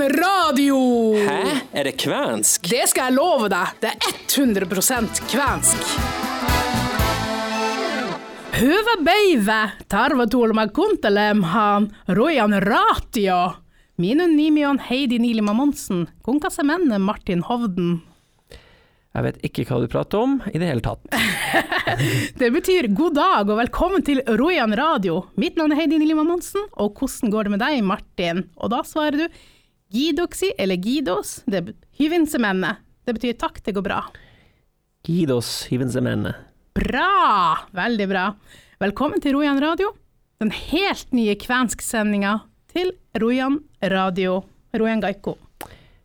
Radio! Hæ? Er det kvensk? Det skal jeg love deg. Det er 100% kvensk. Hyvä päivä, kuntelem han Rojan ratio. Minun nimion Heidi Nilima Monsen, kuinka menne Martin Hovden. Jeg vet ikke hva du prater om i det hele tatt. Det betyr god dag og velkommen til Rojan radio. Mitt navn er Heidi Nilima Monsen, og hvordan går det med deg, Martin? Og da svarer du Gidoksi eller Gidos, det hyvinsemenne. Det betyr takk, det går bra. Gidos hyvinsemenne. Bra! Veldig bra. Velkommen til Rojan radio, den helt nye kvensk-sendinga til Rojan radio. Rojan Gaiko.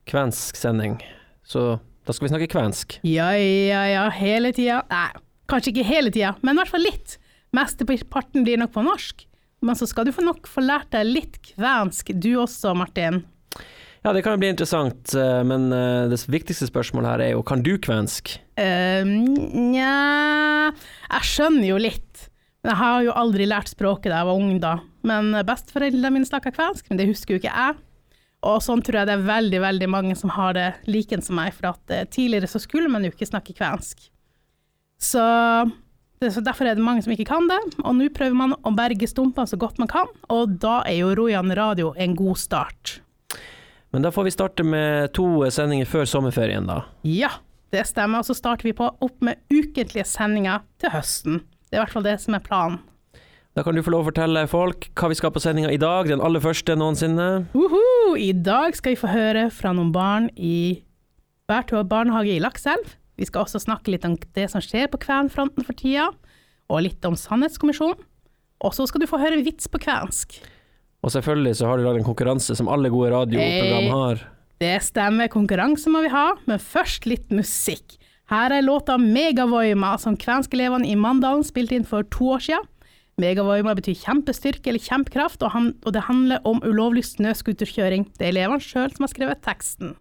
Kvensk sending. Så da skal vi snakke kvensk. Ja, ja, ja, hele tida. Nei, kanskje ikke hele tida, men i hvert fall litt. Mesteparten blir nok på norsk. Men så skal du få nok få lært deg litt kvensk, du også, Martin. Ja, det kan jo bli interessant, eh, men eh, det viktigste spørsmålet her er jo, kan du kvensk? Uh, Nja Jeg skjønner jo litt. Men jeg har jo aldri lært språket da jeg var ung, da. Men besteforeldrene mine snakka kvensk, men det husker jo ikke jeg. Og sånn tror jeg det er veldig veldig mange som har det liken som meg, for at eh, tidligere så skulle man jo ikke snakke kvensk. Så, det, så derfor er det mange som ikke kan det, og nå prøver man å berge stumpene så godt man kan, og da er jo Rojan radio en god start. Men da får vi starte med to sendinger før sommerferien, da. Ja, det stemmer, og så starter vi på opp med ukentlige sendinger til høsten. Det er i hvert fall det som er planen. Da kan du få lov å fortelle folk hva vi skal på sendinga i dag, den aller første noensinne. Uhu, I dag skal vi få høre fra noen barn i Bærtua barnehage i Lakselv. Vi skal også snakke litt om det som skjer på kvenfronten for tida, og litt om Sannhetskommisjonen. Og så skal du få høre vits på kvensk. Og selvfølgelig så har du lagd en konkurranse som alle gode radioprogram har. Det stemmer, konkurranse må vi ha, men først litt musikk. Her er låta Megavoima, som kvenskelevene i Mandalen spilte inn for to år siden. Megavoima betyr kjempestyrke eller kjempekraft, og, han, og det handler om ulovlig snøscooterkjøring. Det er elevene sjøl som har skrevet teksten.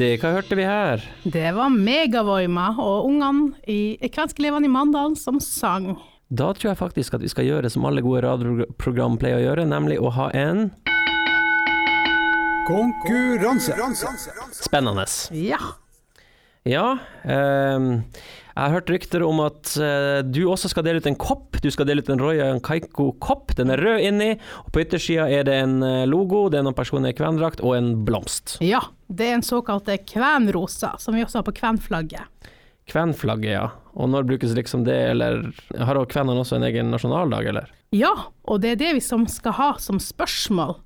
Ja, hva hørte vi her? Det var Megavoima og ungene i Kvenskelevene i Mandalen som sang. Da tror jeg faktisk at vi skal gjøre som alle gode radioprogram pleier å gjøre, nemlig å ha en Konkurranse. spennende. Ja. Ja, ehm, jeg har hørt rykter om at eh, du også skal dele ut en kopp. Du skal dele ut en Roya Kaiko-kopp. Den er rød inni, og på yttersida er det en eh, logo, det er noen personer i kvendrakt og en blomst. ja. Det er en såkalt kvenrosa, som vi også har på kvenflagget. Kvenflagget, ja. Og når brukes liksom det, eller har også kvenene også en egen nasjonaldag, eller? Ja, og det er det vi som skal ha som spørsmål.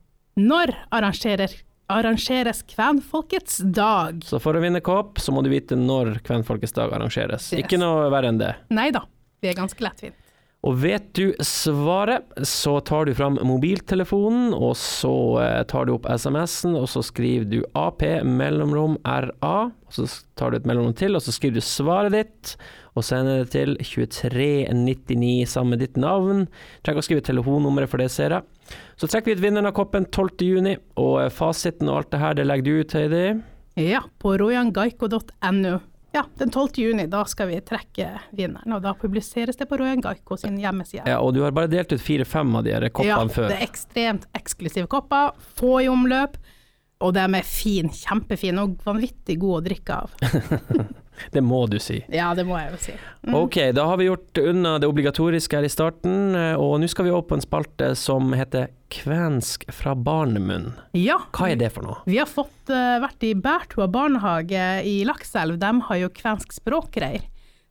Når arrangerer, arrangeres kvenfolkets dag? Så for å vinne kopp, så må du vite når Kvenfolkets dag arrangeres. Yes. Ikke noe verre enn det. Nei da, vi er ganske lettvint. Og vet du svaret, så tar du fram mobiltelefonen, og så eh, tar du opp SMS-en, og så skriver du AP mellomrom RA, og så tar du et mellomrom til, og så skriver du svaret ditt, og sender det til 2399 sammen med ditt navn. Trenger ikke å skrive telefonnummeret, for det ser jeg. Så trekker vi ut vinneren av koppen 12. juni, og eh, fasiten og alt det her, det legger du ut, Heidi. Ja, på royangaiko.no. Ja, den 12. juni, da skal vi trekke vinneren, og da publiseres det på Royan Gaiko sin hjemmeside. Ja, og du har bare delt ut fire-fem av de koppene ja, før. det er ekstremt eksklusive kopper, få i omløp, og de er fin, kjempefine og vanvittig gode å drikke av. Det må du si. Ja, det må jeg jo si. Mm. Ok, da har vi gjort unna det obligatoriske her i starten, eh, og nå skal vi opp på en spalte som heter Kvensk fra barnemunn. Ja, Hva er det for noe? vi har fått uh, vært i Bærtua barnehage i Lakselv, de har jo kvensk språkgreier.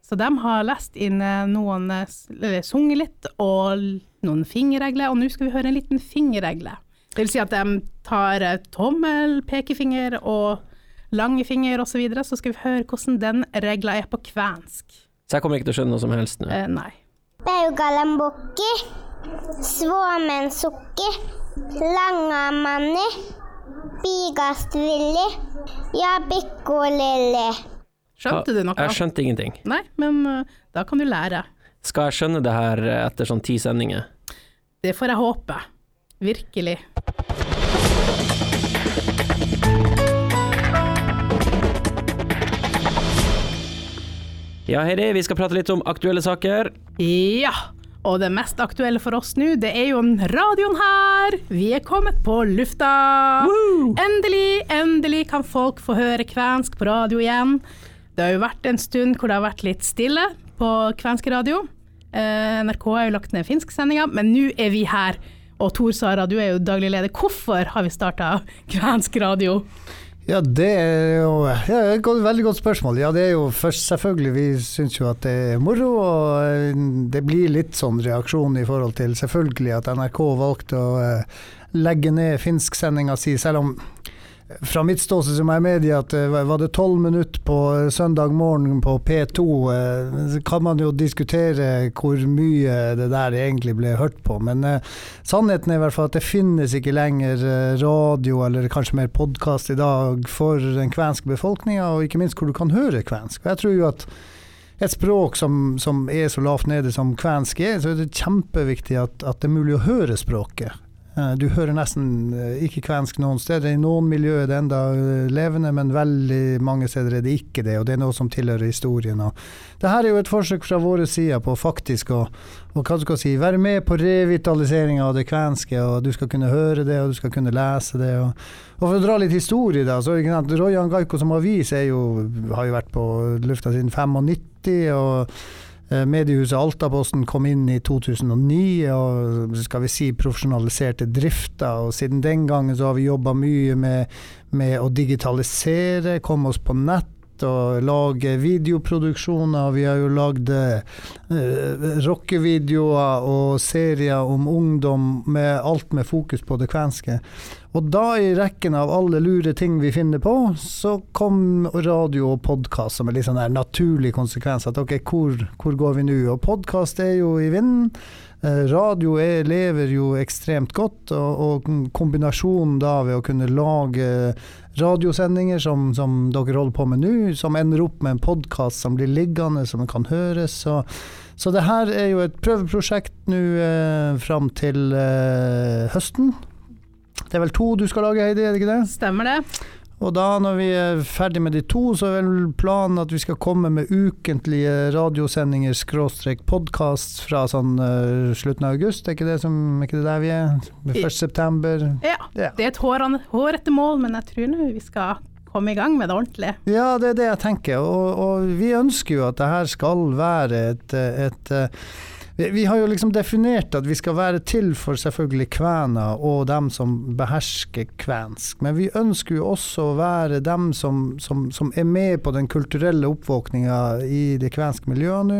Så de har lest inn eh, noen, eller sunget litt, og noen fingerregler, og nå skal vi høre en liten fingerregle. Det vil si at de tar tommel, pekefinger og langefinger og så videre, så skal vi høre hvordan den regla er på kvensk. Så jeg kommer ikke til å skjønne noe som helst nå. Eh, nei. Baugalambukki, Suomensukki, Langamanni, bigastvilli, ja Pikkulilli. Skjønte du noe? Jeg skjønte ingenting. Nei, men uh, da kan du lære. Skal jeg skjønne det her etter sånn ti sendinger? Det får jeg håpe. Virkelig. Ja, Heidi, vi skal prate litt om aktuelle saker. Ja, og det mest aktuelle for oss nå, det er jo en radioen her. Vi er kommet på lufta. Endelig, endelig kan folk få høre kvensk på radio igjen. Det har jo vært en stund hvor det har vært litt stille på kvensk radio. Eh, NRK har jo lagt ned finsksendinga, men nå er vi her. Og Tor Sara, du er jo daglig leder. Hvorfor har vi starta kvensk radio? Ja, det er jo ja, et veldig godt spørsmål. Ja, det er jo først selvfølgelig, vi syns jo at det er moro, og det blir litt sånn reaksjon i forhold til selvfølgelig at NRK valgte å eh, legge ned finsksendinga si, selv om fra mitt ståsted som er med i at eh, var det tolv minutter på eh, søndag morgen på P2, eh, så kan man jo diskutere hvor mye det der egentlig ble hørt på. Men eh, sannheten er i hvert fall at det finnes ikke lenger radio, eller kanskje mer podkast i dag, for den kvenske befolkninga, og ikke minst hvor du kan høre kvensk. Jeg tror jo at et språk som, som er så lavt nede som kvensk er, så er det kjempeviktig at, at det er mulig å høre språket. Eh, Du hører nesten eh, ikke kvensk noen steder. I noen miljøer er det enda eh, levende, men veldig mange steder er det ikke det, og det er noe som tilhører historien. Og det her er jo et forsøk fra våre sider på faktisk å si, være med på revitaliseringa av det kvenske, og du skal kunne høre det, og du skal kunne lese det. Og, og for å dra litt historie, da, så sant, Royan Gaiko som avis er jo, har jo vært på lufta siden 95, og Mediehuset Altaposten kom inn i 2009 og skal vi si profesjonaliserte drifta, og siden den gangen så har vi jobba mye med, med å digitalisere, komme oss på nett og lage videoproduksjoner. Vi har jo lagd eh, rockevideoer og serier om ungdom med alt med fokus på det kvenske. Og da, i rekken av alle lure ting vi finner på, så kom radio og podkast som en litt sånn der naturlig konsekvens. At ok, hvor, hvor går vi nå? Og podkast er jo i vinden. Eh, Radio er, lever jo ekstremt godt, og, og kombinasjonen da ved å kunne lage radiosendinger som, som dere holder på med nå, som ender opp med en podkast som blir liggende, som kan høres. Så, så det her er jo et prøveprosjekt nå eh, fram til eh, høsten. Det er vel to du skal lage, Heidi, er det ikke det? Stemmer det? Og da når vi er ferdig med de to, så er vel planen at vi skal komme med ukentlige radiosendinger skråstrek podkast fra sånn uh, slutten av august, er ikke det, som, er ikke det der vi er? 1. september? Ja. Ja. Det er et hårete mål, men jeg tror nå vi skal komme i gang med det ordentlig. Ja, det er det jeg tenker. Og, og vi ønsker jo at det her skal være et, et eh, vi, vi har jo liksom definert at vi skal være til for selvfølgelig kvener og dem som behersker kvensk, men vi ønsker jo også å være dem som, som, som er med på den kulturelle oppvåkninga i det kvenske miljøet nå,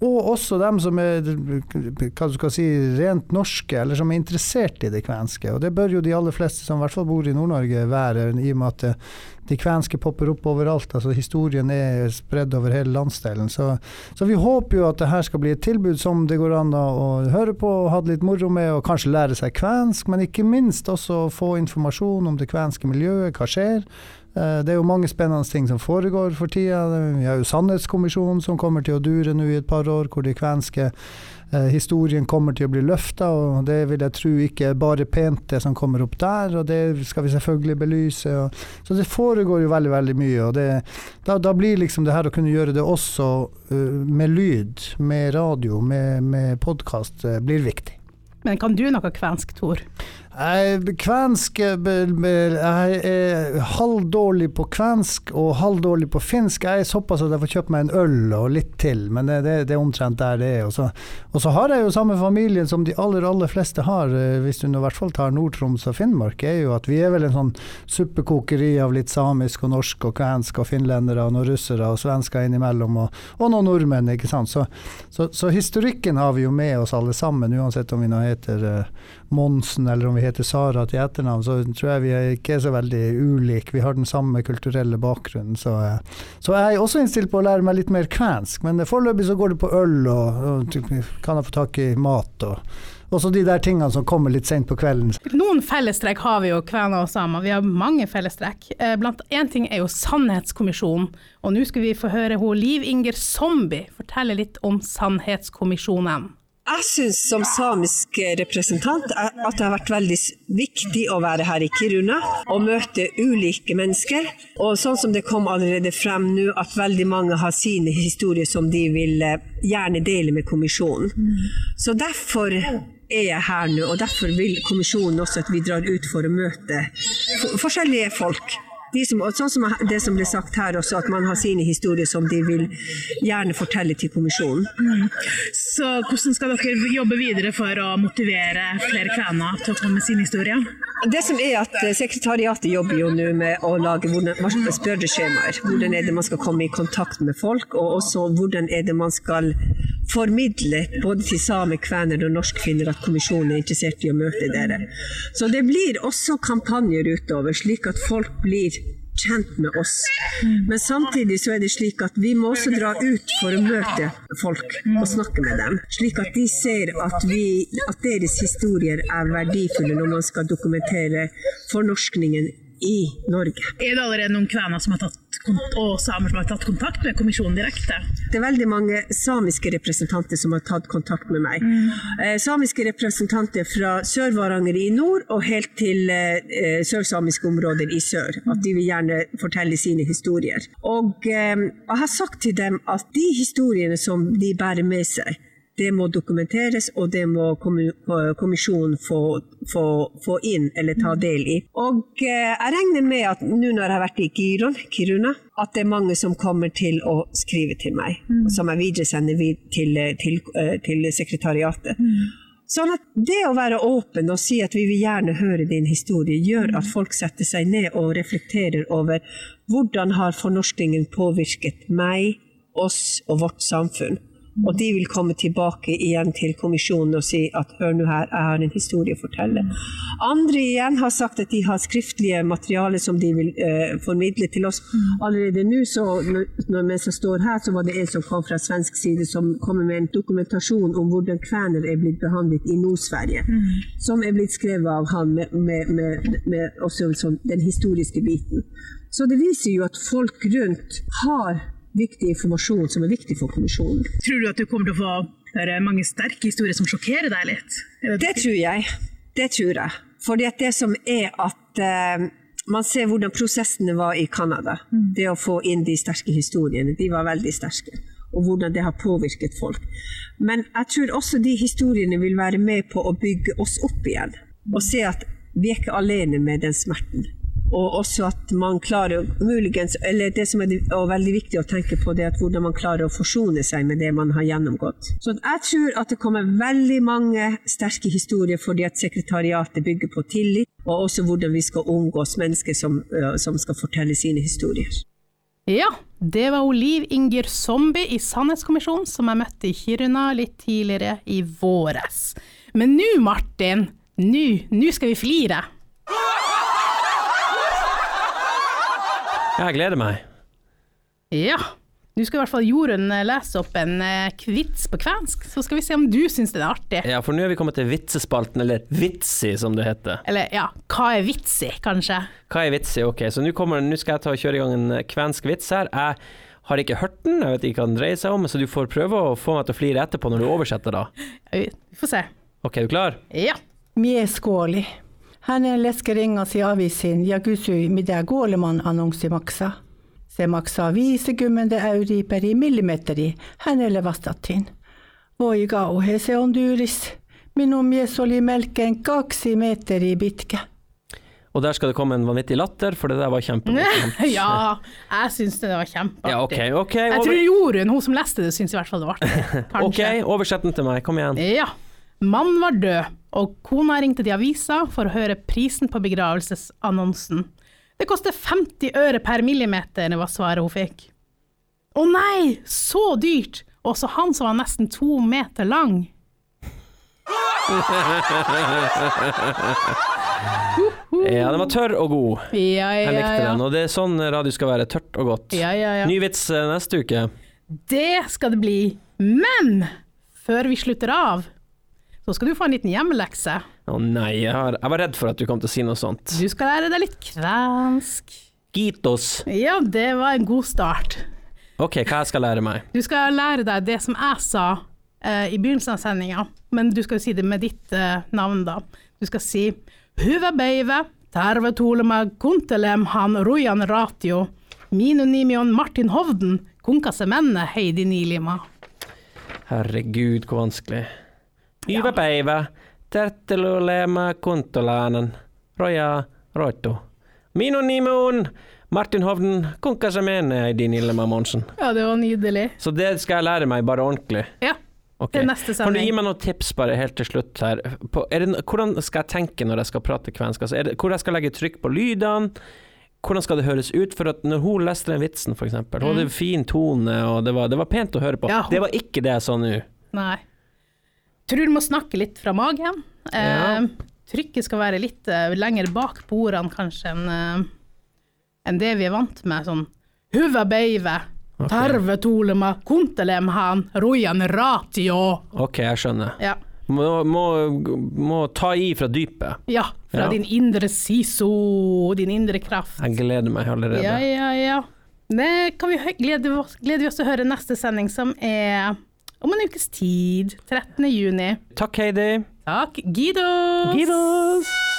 og også dem som er hva du skal si, rent norske, eller som er interessert i det kvenske. Og det bør jo de aller fleste som i hvert fall bor i Nord-Norge være, i og med at det, de kvenske popper opp overalt. altså Historien er spredd over hele landsdelen. Så, så vi håper jo at det her skal bli et tilbud som det går an å, høre på og ha det litt moro med, og kanskje lære seg kvensk, men ikke minst også få informasjon om det kvenske miljøet, hva skjer. Eh, Det er jo mange spennende ting som foregår for tida. Vi har jo Sannhetskommisjonen som kommer til å dure nå i et par år, hvor de kvenske eh, historien kommer til å bli løfta, og det vil jeg tro ikke er bare pent det som kommer opp der, og det skal vi selvfølgelig belyse. Og, så det foregår jo veldig, veldig mye. og det, da, da blir liksom det her å kunne gjøre det også uh, med lyd, med radio, med, med podkast, blir viktig. Men kan du noe kvensk, Tor? Kvensk eh, Jeg er halvdårlig på kvensk og halvdårlig på finsk. Jeg er såpass at jeg får kjøpt meg en øl og litt til, men det, det, det er omtrent der det er. Og så, og så har jeg jo samme familien som de aller, aller fleste har, eh, hvis du i hvert fall tar Nord-Troms og Finnmark, er jo at vi er vel en sånn suppekokeri av litt samisk og norsk og kvensk og finlendere og noen russere og svensker innimellom, og, og noen nordmenn, ikke sant. Så, så, så historikken har vi jo med oss alle sammen, uansett om vi nå heter eh, Monsen eller om vi heter Sara til etternavn, så tror jeg vi er ikke er så veldig ulike. Vi har den samme kulturelle bakgrunnen. Så, så jeg er også innstilt på å lære meg litt mer kvensk, men foreløpig så går det på øl og, og kan jeg få tak i mat og også de der tingene som kommer litt sent på kvelden. Noen fellestrekk har vi jo, kvener og samer. Vi har mange fellestrekk. Eh, Blant én ting er jo Sannhetskommisjonen, og nå skal vi få høre hun Liv Inger Zombie fortelle litt om Sannhetskommisjonen. Jeg syns som samisk representant at det har vært veldig viktig å være her i Kiruna og møte ulike mennesker. Og sånn som det kom allerede frem nå, at veldig mange har sine historier som de vil eh, gjerne dele med kommisjonen. Så derfor er jeg her nå, og derfor vil kommisjonen også at vi drar ut for å møte forskjellige folk. De som, sånn som det som ble sagt her også, at man har sine historier som de vil gjerne fortelle til kommisjonen. Så hvordan skal dere jobbe videre for å motivere flere kvener til å komme med sin historie? Det som er at Sekretariatet jobber jo nå med å lage spørreskjemaer. Hvordan er det man skal komme i kontakt med folk, og også hvordan er det man skal formidle både til same, kvener og norskfinner at kommisjonen er interessert i å møte dere. Så det blir også kampanjer utover, slik at folk blir kjent med oss. Men samtidig så er det slik at vi må også dra ut for å møte folk og snakke med dem. Slik at de ser at, vi, at deres historier er verdifulle når man skal dokumentere fornorskningen i Norge. Er det allerede noen kvener som har tatt, og samer som har tatt kontakt med kommisjonen direkte? Det er veldig mange samiske representanter som har tatt kontakt med meg. Eh, samiske representanter fra Sør-Varanger i nord og helt til eh, eh, sørsamiske områder i sør. At de vil gjerne fortelle sine historier. Og eh, jeg har sagt til dem at de historiene som de bærer med seg, Det må dokumenteres, og det må kommisjonen få, få, få inn eller ta del i. Og eh, jeg regner med at nå når jeg har vært i Giron, Kiruna, at det er mange som kommer til å skrive til meg, som jeg videresender vid til, til, eh, til sekretariatet. Sånn at det å være åpen og si at vi vil gjerne høre din historie, gjør at folk setter seg ned og reflekterer over hvordan har fornorskningen påvirket meg, oss og vårt samfunn. Og de vil komme tilbake igjen til kommisjonen og si at hør nå her, jeg har en historie å fortelle. Andre igjen har sagt at de har skriftlige materialer som de vil eh, formidle til oss. Allerede nå, når, mens jeg står her, så var det en som kom fra svensk side som kommer med en dokumentasjon om hvordan kvener er blitt behandlet i Nord-Sverige. Som er blitt skrevet av han med, med, med, med også sånn, den historiske biten. Så det viser jo at folk rundt har viktig informasjon som er viktig for kommisjonen. Tror du at du kommer til å få høre mange sterke historier som sjokkerer deg litt? Det, Det tror jeg. Det tror jeg. Fordi at det som er at uh, man ser hvordan prosessene var i Canada. Det å få inn de sterke historiene. De var veldig sterke. Og hvordan det har påvirket folk. Men jeg tror også de historiene vil være med på å bygge oss opp igjen. Og se at vi er ikke alene med den smerten. Og også at man klarer muligens, eller det som er veldig viktig å tenke på, det er at hvordan man klarer å forsone seg med det man har gjennomgått. Så jeg tror at det kommer veldig mange sterke historier fordi at sekretariatet bygger på tillit, og også hvordan vi skal omgås mennesker som, som skal fortelle sine historier. Ja, det var Oliv Inger Zombie i Sannhetskommisjonen som jeg møtte i Kiruna litt tidligere i våres. Men nå, Martin, nå skal vi flire. Jeg gleder meg. Ja, nå skal i hvert fall Jorunn eh, lese opp en eh, kvits på kvensk, så skal vi se om du syns det er artig. Ja, for nå er vi kommet til vitsespalten, eller vitsi som det heter. Eller ja, hva er vitsi, kanskje? Hva er vitsi? Ok, så nå kommer- nå skal jeg ta og kjøre i gang en eh, kvensk vits her. Jeg har ikke hørt den, jeg vet ikke hva den dreier seg om, så du får prøve å få meg til å flire etterpå når du oversetter da. Vi får se. Ok, er du klar? Ja. Mieskuoli. lesker ringa si avisin Jagusu kysyi, mitä kuoleman annonsi maksaa. Se maksaa 50 euri per millimetri. Hänelle vastattiin. Voi kauhe, se on tyylis. Minun mies oli melkein kaksi metriä pitkä. Og der skal det komme en vanvittig latter, for det der var kjempemorsomt. ja, jeg syns det var kjempeartig. Ja, okay, okay, over... Jeg tror Jorunn, hun som leste det, syns i hvert fall det var artig. ok, oversett den til meg, kom igjen. Ja. Mannen var død, og kona ringte til avisa for å høre prisen på begravelsesannonsen. Det koster 50 øre per millimeter, var svaret hun fikk. Å nei, så dyrt! Også han som var nesten to meter lang. Ja, den var tørr og god. Ja, ja, Jeg likte ja. den, og det er sånn radio skal være, tørt og godt. Ja, ja, ja. Ny vits eh, neste uke. Det skal det bli. Men før vi slutter av, så skal du få en liten hjemmelekse. Å nei, jeg, har, jeg var redd for at du kom til å si noe sånt. Du skal lære deg litt kvensk. Gitos. Ja, det var en god start. Ok, hva jeg skal lære meg? Du skal lære deg det som jeg sa uh, i begynnelsen av sendinga, men du skal jo si det med ditt uh, navn, da. Du skal si Hyvä päivä, tervetuloa kuntelem han Rujan Ratio, minun nimi Martin Hovden, kuinka menne Heidi Nilima. Herregud, hvor vanskelig. Hyvä päivä. Tervetuloa kuntoläänen. Roja Roittu. Minun nimi on Martin Hovden. Kuinka se menee, din Ilma Monsen? Ja, det var nydelig. Så det skal jeg lære meg, bare ordentlig. Ja, Okay. Kan du gi meg noen tips bare helt til slutt her? På, er det, hvordan skal jeg tenke når jeg skal prate kvensk? Altså, er det, hvor jeg skal legge trykk på lydene? Hvordan skal det høres ut? For at når hun leste den vitsen, for eksempel, hun hadde fin tone, og det var, det var pent å høre på. Mm. Ja, hun- Det var ikke det jeg sa nå. Nei. Tror du må snakke litt fra magen. Ja. Eh, trykket skal være litt eh, lenger bak på ordene kanskje enn eh, enn det vi er vant med. Sånn beive, terve tolema, kontelem han rojan Ratio. Ok, jeg skjønner. Ja. Må, må, må ta i fra dypet. ja, fra Ja. din indre siso, din indre kraft. Jeg gleder meg allerede. Ja, ja, ja. Det kan vi glede oss, gleder vi oss til å høre neste sending, som er om en ukes tid. 13. juni. Takk, Heidi. Takk, Guido! Gidos!